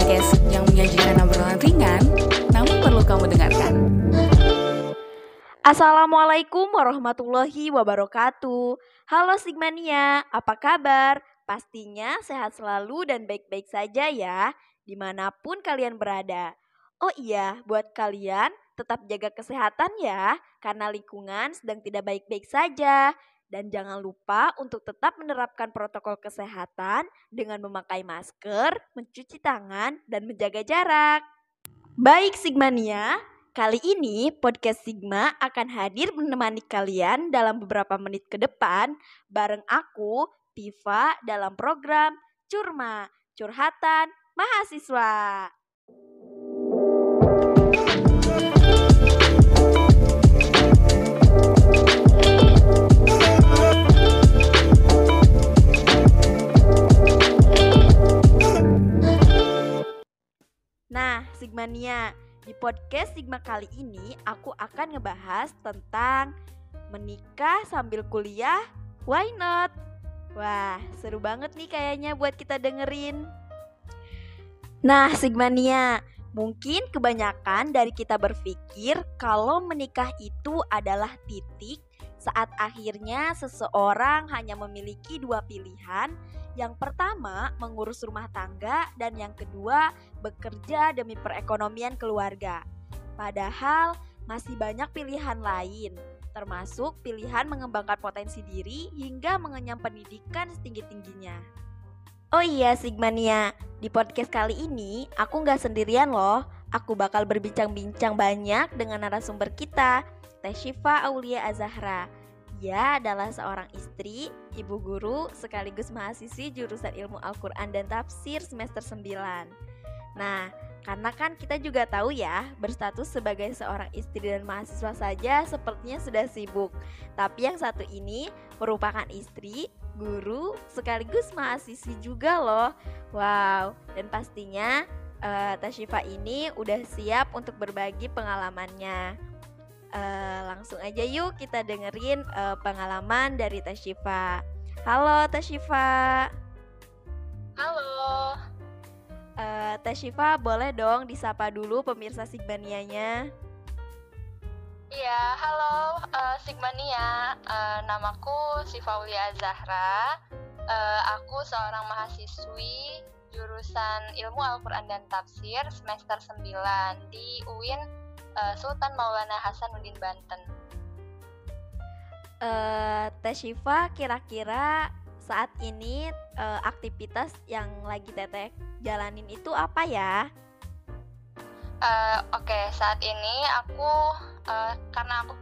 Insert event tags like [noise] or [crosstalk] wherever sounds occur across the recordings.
podcast yang menyajikan obrolan ringan, namun perlu kamu dengarkan. Assalamualaikum warahmatullahi wabarakatuh. Halo Sigmania, apa kabar? Pastinya sehat selalu dan baik-baik saja ya, di mana pun kalian berada. Oh iya, buat kalian tetap jaga kesehatan ya, karena lingkungan sedang tidak baik-baik saja. Dan jangan lupa untuk tetap menerapkan protokol kesehatan dengan memakai masker, mencuci tangan, dan menjaga jarak. Baik Sigmania, kali ini podcast Sigma akan hadir menemani kalian dalam beberapa menit ke depan bareng aku, Tifa, dalam program Curma, Curhatan Mahasiswa. Nah, Sigmania, di podcast Sigma kali ini aku akan ngebahas tentang menikah sambil kuliah, why not? Wah, seru banget nih kayaknya buat kita dengerin. Nah, Sigmania, mungkin kebanyakan dari kita berpikir kalau menikah itu adalah titik saat akhirnya seseorang hanya memiliki dua pilihan yang pertama, mengurus rumah tangga dan yang kedua, bekerja demi perekonomian keluarga. Padahal masih banyak pilihan lain, termasuk pilihan mengembangkan potensi diri hingga mengenyam pendidikan setinggi-tingginya. Oh iya Sigmania, di podcast kali ini aku nggak sendirian loh. Aku bakal berbincang-bincang banyak dengan narasumber kita, Teh Syifa Aulia Azahra ia adalah seorang istri, ibu guru, sekaligus mahasiswi jurusan ilmu Al-Quran dan Tafsir semester 9. Nah, karena kan kita juga tahu ya, berstatus sebagai seorang istri dan mahasiswa saja sepertinya sudah sibuk. Tapi yang satu ini merupakan istri, guru, sekaligus mahasiswi juga loh. Wow, dan pastinya uh, Tashifa ini udah siap untuk berbagi pengalamannya. Uh, langsung aja yuk kita dengerin uh, pengalaman dari Tashifa. Halo Tashifa. Halo. Uh, Tashifa boleh dong disapa dulu pemirsa Sigmanianya. Iya, halo uh, Sigmania. Uh, namaku Sifaulia Zahra. Uh, aku seorang mahasiswi jurusan Ilmu Al-Quran dan Tafsir semester 9 di UIN uh, Sultan Maulana Hasanuddin Banten. Uh, Teh Syifa kira-kira saat ini uh, aktivitas yang lagi Teteh jalanin itu apa ya? Uh, Oke, okay, saat ini aku uh, karena aku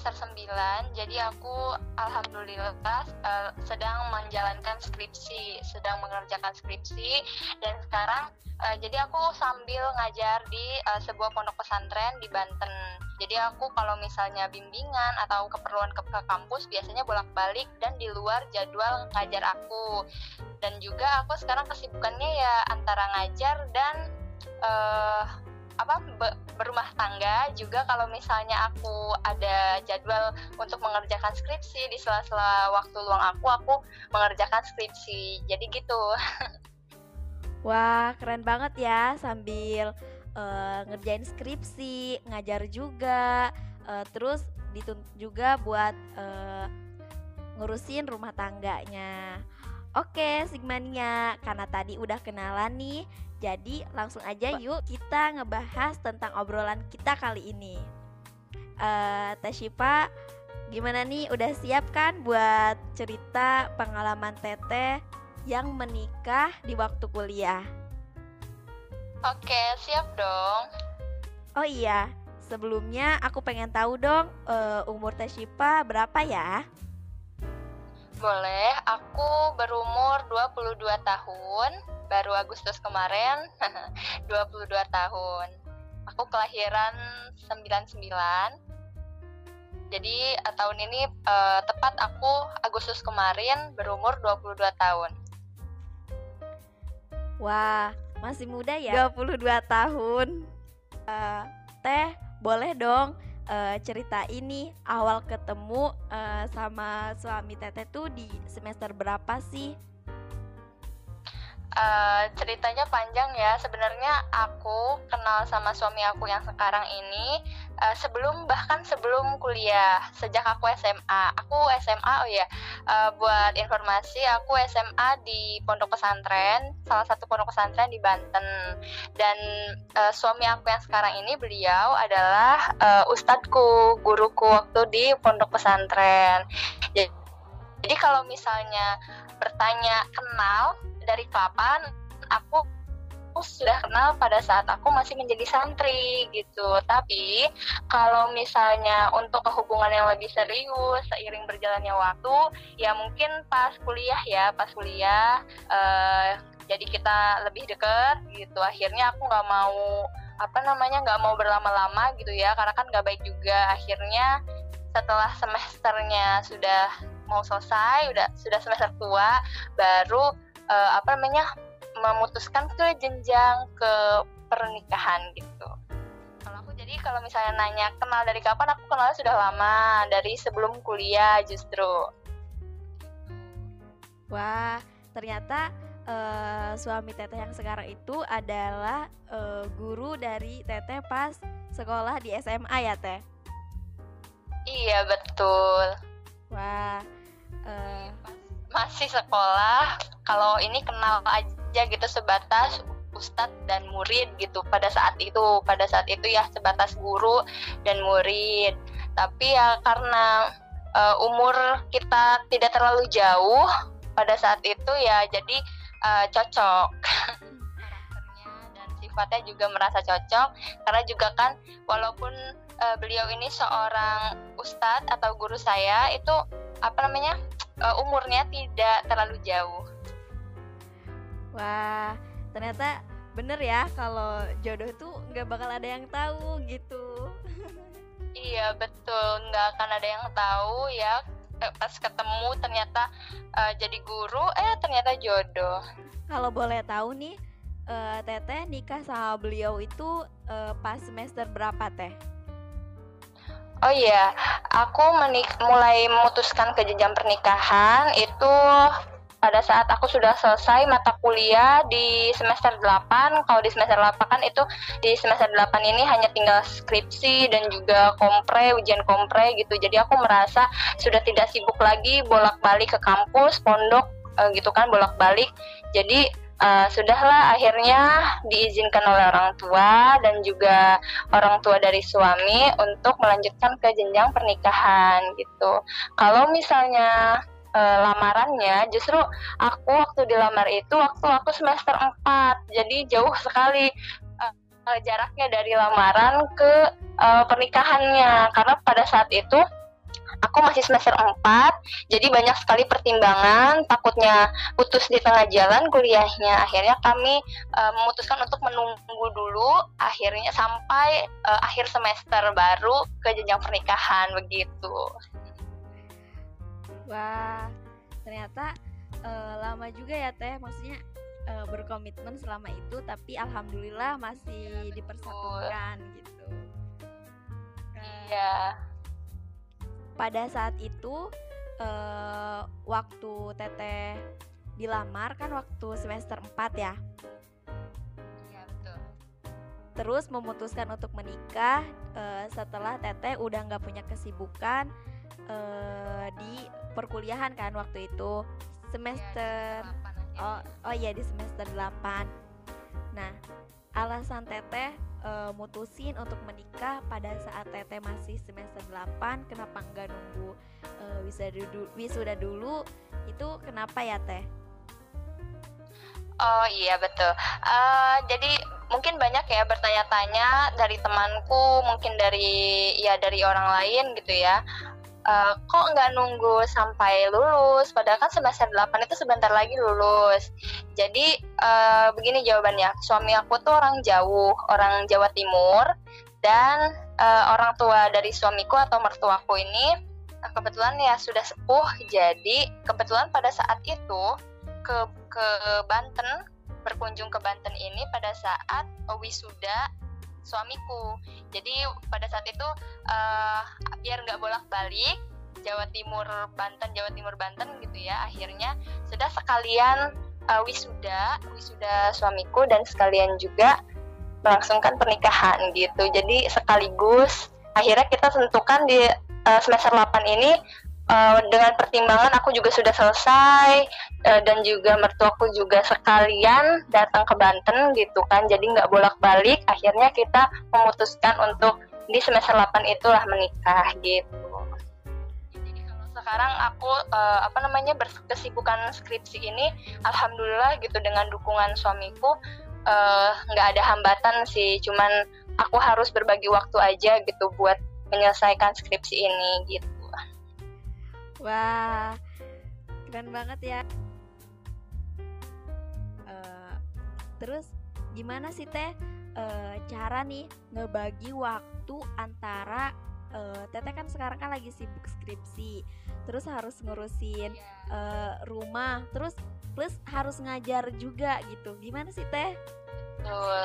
semester 9 jadi aku alhamdulillah uh, sedang menjalankan skripsi sedang mengerjakan skripsi dan sekarang uh, jadi aku sambil ngajar di uh, sebuah pondok pesantren di Banten. Jadi aku kalau misalnya bimbingan atau keperluan ke, ke kampus biasanya bolak-balik dan di luar jadwal ngajar aku. Dan juga aku sekarang kesibukannya ya antara ngajar dan uh, apa berumah tangga juga kalau misalnya aku ada jadwal untuk mengerjakan skripsi di sela-sela waktu luang aku aku mengerjakan skripsi. Jadi gitu. [laughs] Wah keren banget ya sambil uh, ngerjain skripsi ngajar juga uh, terus dituntut juga buat uh, ngurusin rumah tangganya Oke, Sigmania, karena tadi udah kenalan nih, jadi langsung aja yuk kita ngebahas tentang obrolan kita kali ini. Uh, Teh Shiva, gimana nih? Udah siap kan buat cerita pengalaman Teteh yang menikah di waktu kuliah? Oke, siap dong. Oh iya, sebelumnya aku pengen tahu dong uh, umur Teh Shiva berapa ya? Boleh, aku berumur 22 tahun, baru Agustus kemarin, [laughs] 22 tahun. Aku kelahiran 99. Jadi uh, tahun ini uh, tepat aku Agustus kemarin berumur 22 tahun. Wah, masih muda ya? 22 tahun. Uh, teh, boleh dong uh, cerita ini awal ketemu uh, sama suami Teteh tuh di semester berapa sih? Uh, ceritanya panjang ya. Sebenarnya aku kenal sama suami aku yang sekarang ini uh, sebelum bahkan sebelum kuliah, sejak aku SMA. Aku SMA oh ya. Uh, buat informasi, aku SMA di pondok pesantren, salah satu pondok pesantren di Banten. Dan uh, suami aku yang sekarang ini beliau adalah uh, ustadku, guruku waktu di pondok pesantren. Jadi kalau misalnya bertanya kenal dari kapan aku sudah kenal pada saat aku masih menjadi santri gitu. Tapi kalau misalnya untuk kehubungan yang lebih serius seiring berjalannya waktu, ya mungkin pas kuliah ya, pas kuliah uh, jadi kita lebih deket gitu. Akhirnya aku nggak mau apa namanya nggak mau berlama-lama gitu ya, karena kan nggak baik juga. Akhirnya setelah semesternya sudah mau selesai, udah sudah semester tua, baru uh, apa namanya memutuskan ke jenjang ke pernikahan gitu. Kalau aku jadi kalau misalnya nanya kenal dari kapan, aku kenal sudah lama dari sebelum kuliah justru. Wah, ternyata uh, suami Teteh yang sekarang itu adalah uh, guru dari Teteh pas sekolah di SMA ya Teh? Iya betul. Wah. Uh... Masih sekolah. Kalau ini kenal aja gitu sebatas ustadz dan murid gitu. Pada saat itu pada saat itu ya sebatas guru dan murid. Tapi ya karena uh, umur kita tidak terlalu jauh pada saat itu ya jadi uh, cocok. [laughs] Dan sifatnya juga merasa cocok. Karena juga kan walaupun uh, beliau ini seorang ustadz atau guru saya itu apa namanya uh, umurnya tidak terlalu jauh. Wah, ternyata bener ya kalau jodoh itu nggak bakal ada yang tahu gitu. iya betul, nggak akan ada yang tahu ya pas ketemu ternyata uh, jadi guru, eh ternyata jodoh. Kalau boleh tahu nih, uh, Teteh nikah sama beliau itu uh, pas semester berapa Teh? Oh iya, aku menik mulai memutuskan ke jenjang pernikahan itu pada saat aku sudah selesai mata kuliah di semester 8. Kalau di semester 8 kan itu di semester 8 ini hanya tinggal skripsi dan juga kompre, ujian kompre gitu. Jadi aku merasa sudah tidak sibuk lagi bolak-balik ke kampus, pondok eh, gitu kan bolak-balik. Jadi uh, sudahlah akhirnya diizinkan oleh orang tua dan juga orang tua dari suami untuk melanjutkan ke jenjang pernikahan gitu. Kalau misalnya uh, lamarannya justru aku waktu dilamar itu waktu aku semester 4 jadi jauh sekali uh, jaraknya dari lamaran ke uh, pernikahannya karena pada saat itu aku masih semester 4 jadi banyak sekali pertimbangan. Takutnya putus di tengah jalan kuliahnya akhirnya kami uh, memutuskan untuk menunggu dulu akhirnya sampai uh, akhir semester baru ke jenjang pernikahan begitu. Wah ternyata uh, lama juga ya teh. Maksudnya uh, berkomitmen selama itu tapi alhamdulillah masih ya, dipersatukan gitu. Iya pada saat itu uh, waktu teteh dilamar kan waktu semester 4 ya? Iya betul. Terus memutuskan untuk menikah uh, setelah teteh udah nggak punya kesibukan uh, di perkuliahan kan waktu itu. Semester ya, oh oh iya di semester 8 nah alasan teteh uh, mutusin untuk menikah pada saat teteh masih semester 8 kenapa nggak nunggu uh, wisuda wisuda dulu? Itu kenapa ya teh? Oh iya betul. Uh, jadi mungkin banyak ya bertanya-tanya dari temanku, mungkin dari ya dari orang lain gitu ya uh, kok nggak nunggu sampai lulus? Padahal kan semester 8 itu sebentar lagi lulus. Jadi uh, begini jawabannya. Suami aku tuh orang jauh orang Jawa Timur dan uh, orang tua dari suamiku atau mertuaku ini kebetulan ya sudah sepuh. Jadi kebetulan pada saat itu ke ke Banten berkunjung ke Banten ini pada saat wisuda suamiku. Jadi pada saat itu uh, biar nggak bolak balik Jawa Timur Banten Jawa Timur Banten gitu ya akhirnya sudah sekalian uh, wisuda wisuda suamiku dan sekalian juga melangsungkan pernikahan gitu. Jadi sekaligus akhirnya kita tentukan di uh, semester 8 ini uh, dengan pertimbangan aku juga sudah selesai uh, dan juga mertuaku juga sekalian datang ke Banten gitu kan. Jadi nggak bolak-balik akhirnya kita memutuskan untuk di semester 8 itulah menikah gitu. Sekarang aku uh, apa namanya berkesibukan skripsi ini alhamdulillah gitu dengan dukungan suamiku nggak uh, ada hambatan sih. Cuman aku harus berbagi waktu aja gitu buat menyelesaikan skripsi ini gitu Wah, keren banget ya. Uh, terus gimana sih teh uh, cara nih ngebagi waktu antara uh, teteh kan sekarang kan lagi sibuk skripsi, terus harus ngurusin uh, rumah, terus plus harus ngajar juga gitu. Gimana sih teh? Betul.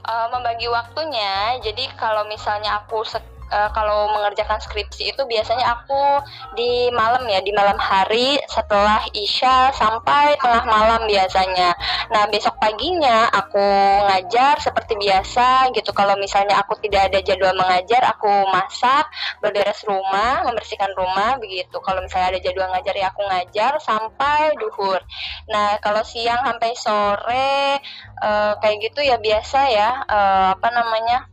Uh, membagi waktunya, jadi kalau misalnya aku uh, kalau mengerjakan skripsi itu biasanya aku di malam ya di malam hari setelah isya sampai tengah malam biasanya. Nah besok paginya aku ngajar seperti biasa gitu. Kalau misalnya aku tidak ada jadwal mengajar, aku masak, berberes rumah, membersihkan rumah begitu. Kalau misalnya ada jadwal ngajar ya aku ngajar sampai duhur. Nah kalau siang sampai sore uh, kayak gitu ya biasa ya uh, apa namanya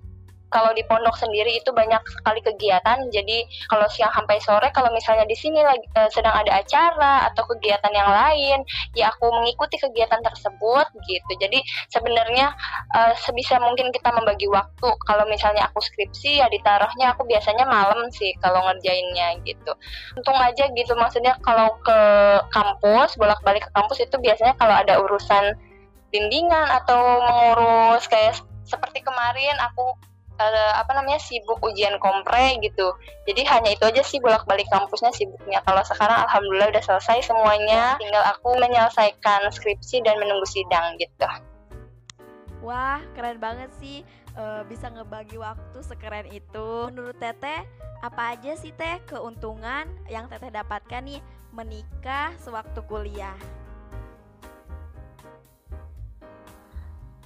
kalau di pondok sendiri itu banyak sekali kegiatan. Jadi kalau siang sampai sore, kalau misalnya di sini lagi uh, sedang ada acara atau kegiatan yang lain, ya aku mengikuti kegiatan tersebut gitu. Jadi sebenarnya uh, sebisa mungkin kita membagi waktu. Kalau misalnya aku skripsi ya ditaruhnya aku biasanya malam sih kalau ngerjainnya gitu. Untung aja gitu maksudnya kalau ke kampus bolak-balik ke kampus itu biasanya kalau ada urusan bimbingan atau mengurus kayak seperti kemarin aku uh, apa namanya sibuk ujian kompre gitu. Jadi hanya itu aja sih bolak-balik kampusnya sibuknya. Kalau sekarang alhamdulillah udah selesai semuanya. Tinggal aku menyelesaikan skripsi dan menunggu sidang gitu. Wah keren banget sih uh, bisa ngebagi waktu sekeren itu. Menurut teteh apa aja sih teh keuntungan yang teteh dapatkan nih menikah sewaktu kuliah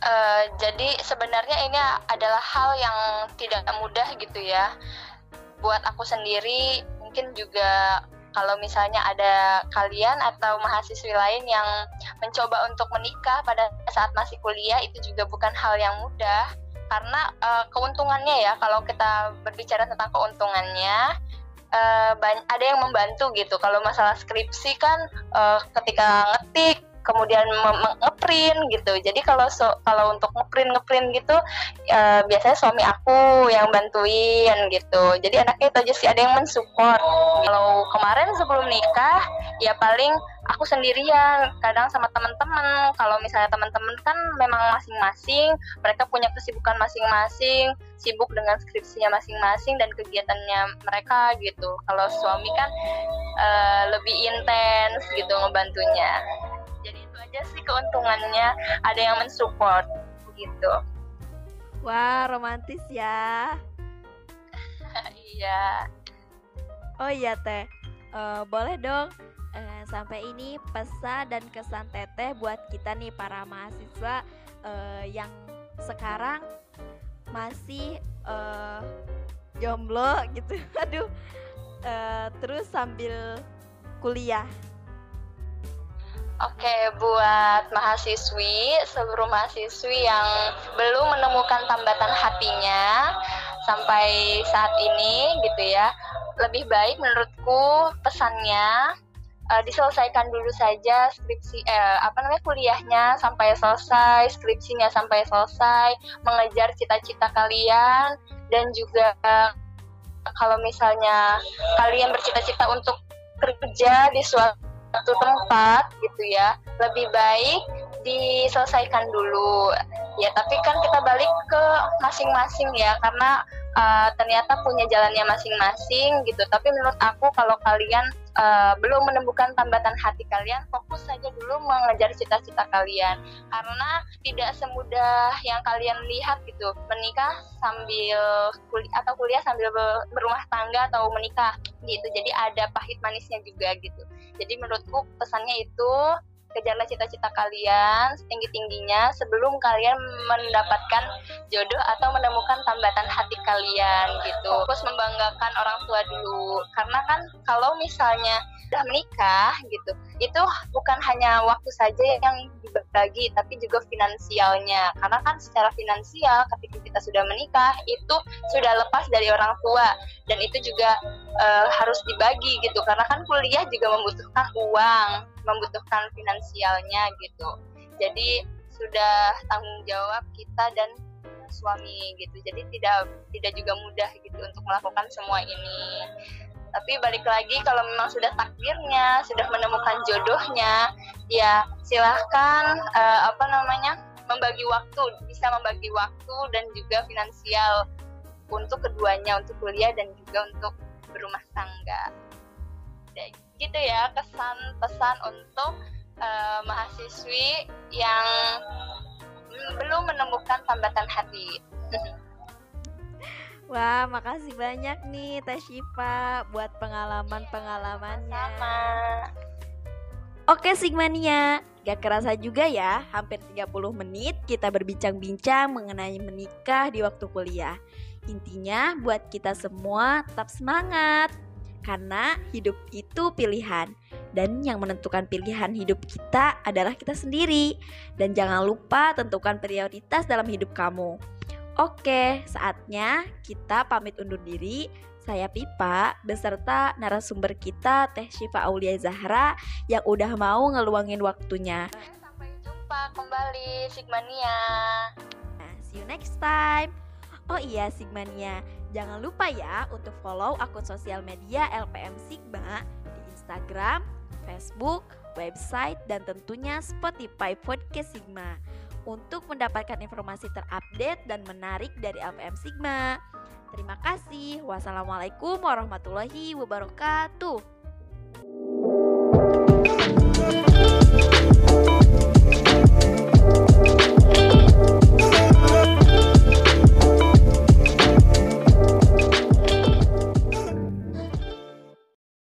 Uh, jadi sebenarnya ini adalah hal yang tidak mudah gitu ya. Buat aku sendiri mungkin juga kalau misalnya ada kalian atau mahasiswi lain yang mencoba untuk menikah pada saat masih kuliah itu juga bukan hal yang mudah. Karena uh, keuntungannya ya kalau kita berbicara tentang keuntungannya uh, ada yang membantu gitu. Kalau masalah skripsi kan uh, ketika ngetik kemudian ngeprint gitu. Jadi kalau so, kalau untuk ngeprint ngeprint gitu uh, biasanya suami aku yang bantuin gitu. Jadi anaknya itu aja sih ada yang mensupport. Kalau kemarin sebelum nikah ya paling aku sendirian kadang sama teman-teman kalau misalnya teman-teman kan memang masing-masing mereka punya kesibukan masing-masing sibuk dengan skripsinya masing-masing dan kegiatannya mereka gitu. Kalau suami kan uh, lebih intens gitu ngebantunya aja sih keuntungannya ada yang mensupport gitu. Wah romantis ya. [laughs] Iya. Oh iya teh. Uh, boleh dong uh, sampai ini pesan dan kesan teteh buat kita nih para mahasiswa uh, yang sekarang masih uh, jomblo gitu. [laughs] Aduh. Uh, terus sambil kuliah Oke, buat mahasiswi, seluruh mahasiswi yang belum menemukan tambatan hatinya sampai saat ini gitu ya, lebih baik menurutku pesannya uh, diselesaikan dulu saja skripsi eh, apa namanya kuliahnya sampai selesai, skripsinya sampai selesai, mengejar cita-cita kalian dan juga kalau misalnya kalian bercita-cita untuk kerja di suatu satu tempat gitu ya. Lebih baik diselesaikan dulu. Ya tapi kan kita balik ke masing-masing ya karena uh, ternyata punya jalannya masing-masing gitu. Tapi menurut aku kalau kalian uh, belum menemukan tambatan hati kalian fokus saja dulu mengejar cita-cita kalian. Karena tidak semudah yang kalian lihat gitu. Menikah sambil kuliah atau kuliah sambil berumah tangga atau menikah gitu. Jadi ada pahit manisnya juga gitu jadi menurutku pesannya itu kejarlah cita-cita kalian setinggi-tingginya sebelum kalian mendapatkan jodoh atau menemukan tambatan hati kalian gitu. Fokus membanggakan orang tua dulu. Karena kan kalau misalnya sudah menikah gitu, itu bukan hanya waktu saja yang dibagi, tapi juga finansialnya. Karena kan secara finansial ketika kita sudah menikah itu sudah lepas dari orang tua dan itu juga uh, harus dibagi gitu. Karena kan kuliah juga membutuhkan uang, membutuhkan finansialnya gitu. Jadi sudah tanggung jawab kita dan suami gitu. Jadi tidak tidak juga mudah gitu untuk melakukan semua ini tapi balik lagi kalau memang sudah takdirnya sudah menemukan jodohnya ya silahkan uh, apa namanya membagi waktu bisa membagi waktu dan juga finansial untuk keduanya untuk kuliah dan juga untuk berumah tangga gitu ya kesan pesan untuk uh, mahasiswi yang belum menemukan tambatan hati [laughs] Wah, makasih banyak nih Teh Syifa buat pengalaman-pengalamannya. Sama. Oke Sigmania, gak kerasa juga ya, hampir 30 menit kita berbincang-bincang mengenai menikah di waktu kuliah. Intinya buat kita semua tetap semangat, karena hidup itu pilihan. Dan yang menentukan pilihan hidup kita adalah kita sendiri. Dan jangan lupa tentukan prioritas dalam hidup kamu. Oke, saatnya kita pamit undur diri. Saya Pipa beserta narasumber kita Teh Syifa Aulia Zahra yang udah mau ngeluangin waktunya. Sampai jumpa kembali Sigmania. Nah, see you next time. Oh iya Sigmania, jangan lupa ya untuk follow akun sosial media LPM Sigma di Instagram, Facebook, website, dan tentunya Spotify Podcast Sigma untuk mendapatkan informasi terupdate dan menarik dari LPM Sigma. Terima kasih. Wassalamualaikum warahmatullahi wabarakatuh.